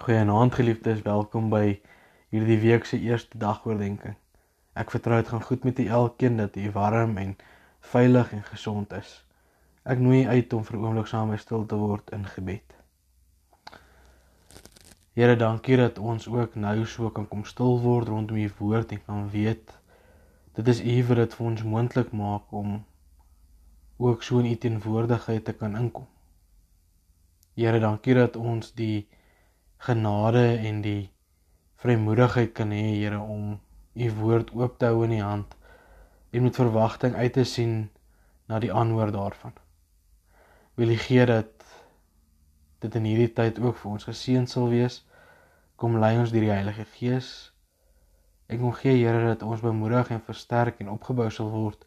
Goeienaand geliefdes, welkom by hierdie week se eerste dagoordenkings. Ek vertrou dit gaan goed met u elkeen dat u warm en veilig en gesond is. Ek nooi uit om vir 'n oomblik saam stil te word in gebed. Here, dankie dat ons ook nou so kan kom stil word rondom u woord en kan weet dit is u wat dit vir ons moontlik maak om ook so in u teenwoordigheid te kan inkom. Here, dankie dat ons die genade en die vrymoedigheid kan hê Here om u woord oop te hou in die hand en met verwagting uit te sien na die antwoord daarvan. Wil U gee dat dit in hierdie tyd ook vir ons geseën sal wees. Kom lei ons deur die Heilige Gees. Ek kom gee Here dat ons bemoedig en versterk en opgebou sal word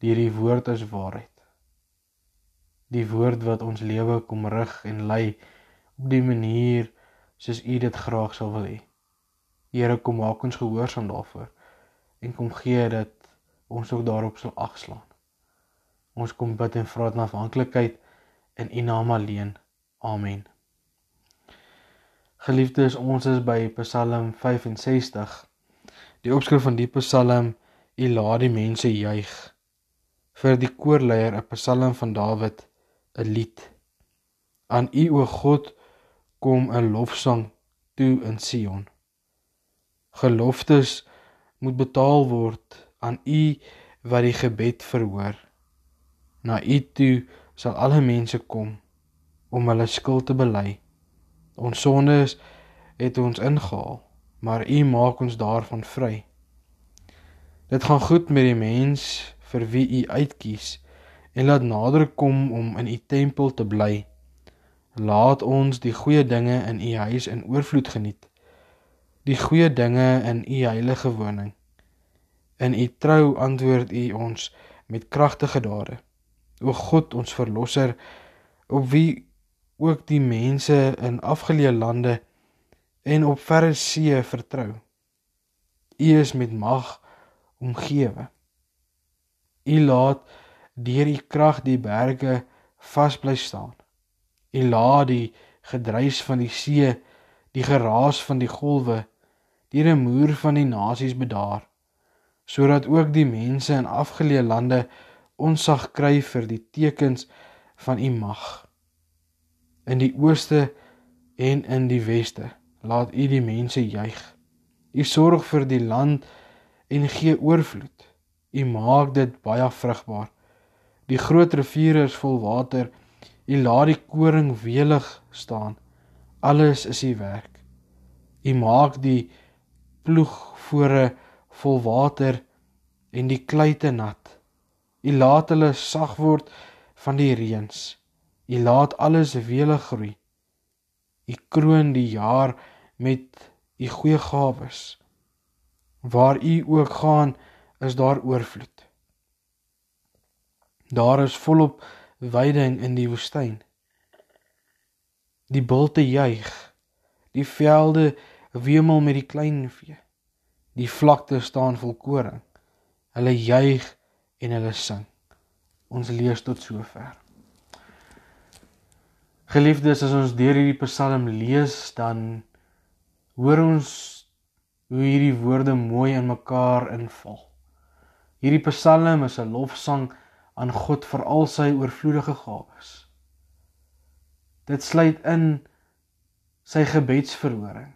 deur die woord as waarheid. Die woord wat ons lewe kom rig en lei op die manier soos U dit graag sal wil hê. Here kom maak ons gehoorsaam daarvoor en kom gee dat ons ook daarop sal agslaan. Ons kom bid en vra dit na afhanklikheid in U naam alleen. Amen. Geliefdes, ons is by Psalm 65. Die opskrif van die Psalm: U laat die mense juig. Vir die koorleier 'n Psalm van Dawid, 'n lied. Aan U o God kom 'n lofsang toe in Sion. Geloftes moet betaal word aan U wat die gebed verhoor. Na U toe sal alle mense kom om hulle skuld te bely. Ons sondes het ons ingehaal, maar U maak ons daarvan vry. Dit gaan goed met die mens vir wie U uitkies en laat nader kom om in U tempel te bly. Laat ons die goeie dinge in u huis in oorvloed geniet. Die goeie dinge in u heilige woning. In u trou antwoord u ons met kragtige dade. O God, ons verlosser, op wie ook die mense in afgeleë lande en op verre see vertrou. U is met mag omgewe. U laat deur u krag die berge vas bly staan. U laat die gedruis van die see, die geraas van die golwe, die remoer van die nasies bedaar, sodat ook die mense in afgeleë lande onsag kry vir die tekens van u mag. In die ooste en in die weste laat u die mense juig. U sorg vir die land en gee oorvloed. U maak dit baie vrugbaar. Die groot riviere is vol water U laat die koring welig staan. Alles is U werk. U maak die ploegvore vol water en die kluite nat. U laat hulle sag word van die reëns. U laat alles welig groei. U kroon die jaar met U goeie gawes. Waar U ook gaan, is daar oorvloed. Daar is volop weiding in die woestyn. Die bulte juig. Die velde wemel met die klein vee. Die vlakte staan vol koring. Hulle juig en hulle sing. Ons lees tot sover. Geliefdes, as ons deur hierdie Psalm lees, dan hoor ons hoe hierdie woorde mooi in mekaar inval. Hierdie Psalm is 'n lofsang aan God vir al sy oorvloedige gawes. Dit sluit in sy gebedsverhoring.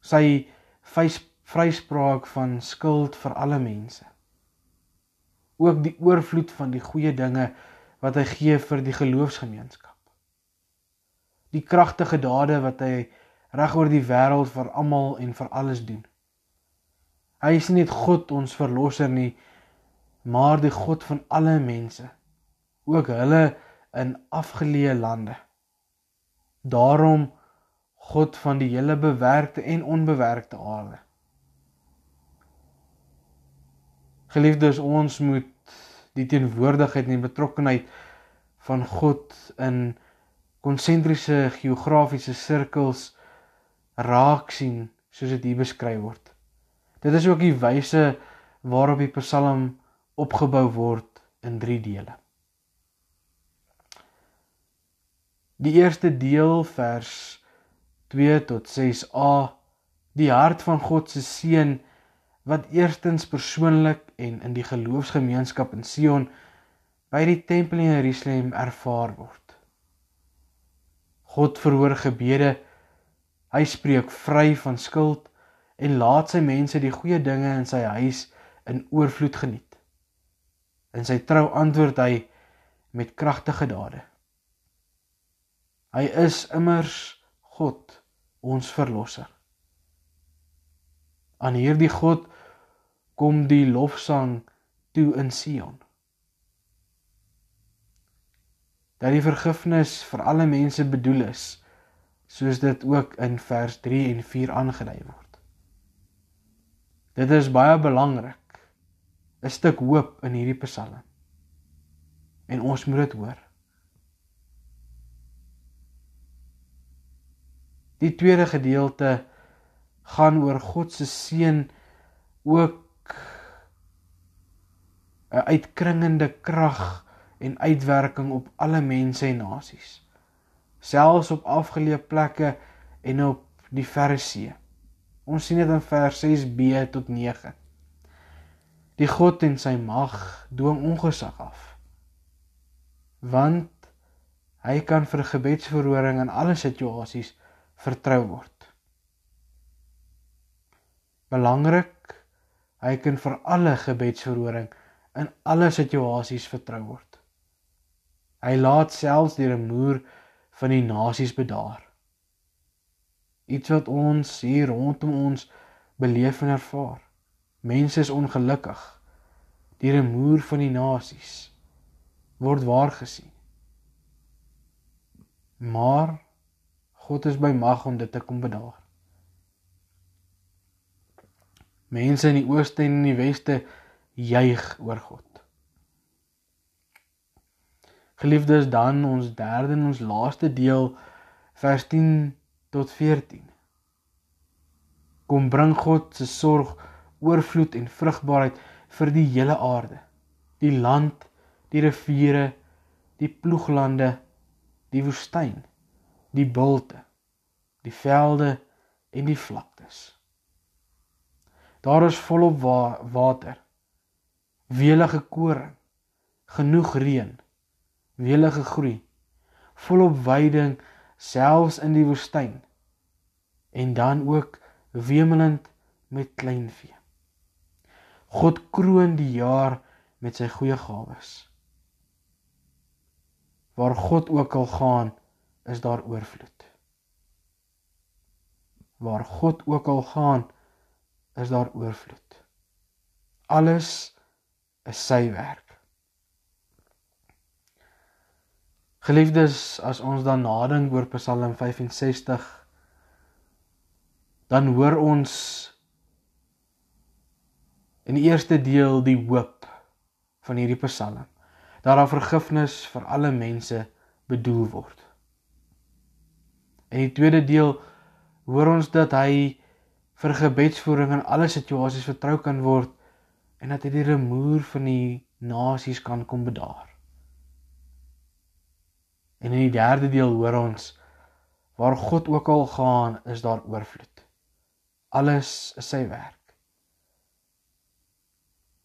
Sy vryspraak van skuld vir alle mense. Ook die oorvloed van die goeie dinge wat hy gee vir die geloofsgemeenskap. Die kragtige dade wat hy reg oor die wêreld vir almal en vir alles doen. Hy is nie net God ons verlosser nie, maar die God van alle mense, ook hulle in afgeleë lande. Daarom God van die hele bewerkte en onbewerkte aarde. Geliefdes, ons moet die teenwoordigheid en betrokkenheid van God in konsentriese geografiese sirkels raak sien soos dit hier beskryf word. Dit is ook die wyse waarop die Psalm opgebou word in 3 dele. Die eerste deel vers 2 tot 6a die hart van God se seun wat eerstens persoonlik en in die geloofsgemeenskap in Sion by die tempel in Jerusalem ervaar word. God verhoor gebede. Hy spreek vry van skuld en laat sy mense die goeie dinge in sy huis in oorvloed geniet. In sy trou antwoord hy met kragtige dade. Hy is immers God, ons verlosser. Aan hierdie God kom die lofsang toe in Sion. Dat die vergifnis vir alle mense bedoel is, soos dit ook in vers 3 en 4 aangedui word. Dit is baie belangrik. 'n stuk hoop in hierdie Psalm. En ons moet dit hoor. Die tweede gedeelte gaan oor God se seën ook 'n uitkringende krag en uitwerking op alle mense en nasies selfs op afgeleë plekke en op die verre see ons sien dit in vers 6b tot 9 die God en sy mag dwing ongesag af want hy kan vir gebedsverhoring in alle situasies vertrou word belangrik hy kan vir alle gebedsverhoring in alle situasies vertrou word. Hy laat selfs die remoer van die nasies bedaar. Iets wat ons hier rondom ons beleef en ervaar. Mense is ongelukkig. Die remoer van die nasies word waar gesien. Maar God is by mag om dit te kom bedaar. Mense in die ooste en in die weste juig oor God. Geliefdes, dan ons derde en ons laaste deel vers 10 tot 14. Kom bring God se sorg, oorvloed en vrugbaarheid vir die hele aarde. Die land, die riviere, die ploeglande, die woestyn, die bulte, die velde en die vlaktes. Daar is volop wa water welige koring, genoeg reën, welige groei, volop veiding selfs in die woestyn en dan ook wemelend met kleinvee. God kroon die jaar met sy goeie gawes. Waar God ook al gaan, is daar oorvloed. Waar God ook al gaan, is daar oorvloed. Alles is sy werk. Geliefdes, as ons dan nadink oor Psalm 65, dan hoor ons in die eerste deel die hoop van hierdie Psalm dat daar vergifnis vir alle mense bedoel word. In die tweede deel hoor ons dat hy vir gebedsvoering in alle situasies vertrou kan word en dat hy die remoer van die nasies kan kom bedaar. En in die derde deel hoor ons waar God ook al gaan, is daar oorvloed. Alles is sy werk.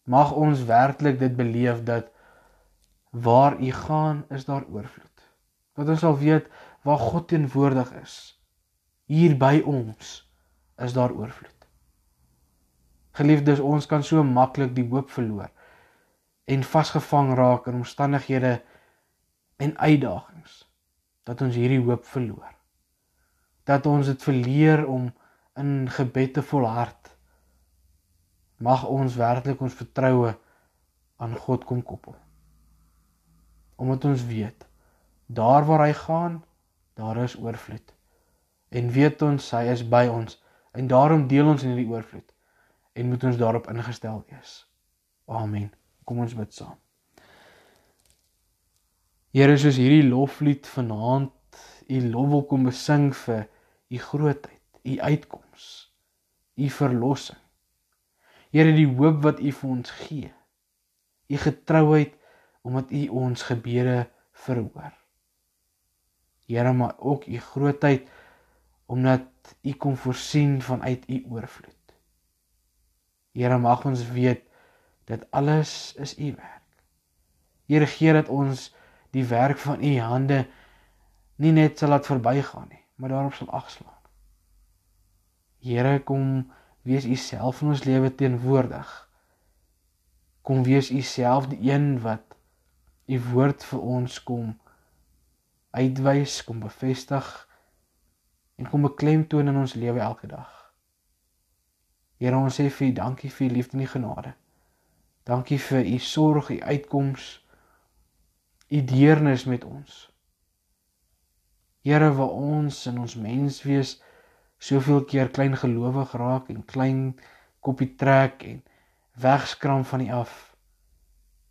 Mag ons werklik dit beleef dat waar u gaan, is daar oorvloed. Dat ons sal weet waar God teenwoordig is. Hier by ons is daar oorvloed. Geliefdes, ons kan so maklik die hoop verloor en vasgevang raak in omstandighede en uitdagings dat ons hierdie hoop verloor. Dat ons dit verleer om in gebed te volhard. Mag ons werklik ons vertroue aan God kom koppel. Omdat ons weet daar waar hy gaan, daar is oorvloed. En weet ons hy is by ons en daarom deel ons in hierdie oorvloed en moet ons daarop ingestel wees. Amen. Kom ons bid saam. Here, soos hierdie loflied vanaand u lof wil kom besing vir u grootheid, u uitkoms, u verlossing. Here, die hoop wat u vir ons gee. U getrouheid omdat u ons gebede verhoor. Here, maar ook u grootheid omdat U kom voorsien vanuit U oorvloed. Here mag ons weet dat alles is U werk. Here gee dat ons die werk van U hande nie net sal laat verbygaan nie, maar daarop sal agslaan. Here kom wees U self in ons lewe teenwoordig. Kom wees U self die een wat U woord vir ons kom uitwys, kom bevestig en kom beklemtoon in ons lewe elke dag. Here ons sê vir U dankie vir U liefde en U genade. Dankie vir U sorg, U uitkoms, U deernis met ons. Here waar ons in ons menswees soveel keer klein gelowig raak en klein koppie trek en wegskram van U af.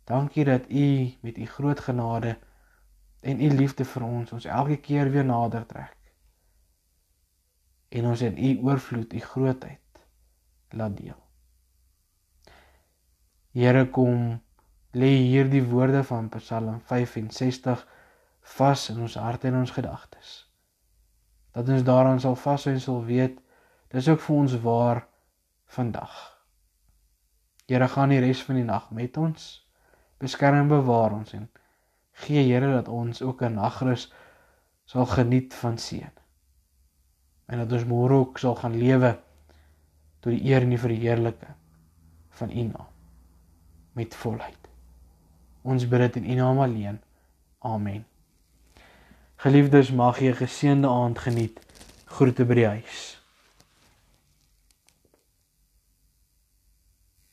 Dankie dat U met U groot genade en U liefde vir ons ons elke keer weer nader trek. En ons in U oorvloed U grootheid laat deel. Here kom lê hierdie woorde van Psalm 65 vas in ons harte en ons gedagtes dat ons daaraan sal vashou en sal weet dis ook vir ons waar vandag. Here gaan die res van die nag met ons beskerm en bewaar ons en gee Here dat ons ook 'n nagrus sal geniet van seën. En dat ons môre ook sal gaan lewe tot die eer en die verheerliking van U naam met volheid. Ons bid dit in U naam alleen. Amen. Geliefdes, mag jy 'n geseënde aand geniet. Groete by die huis.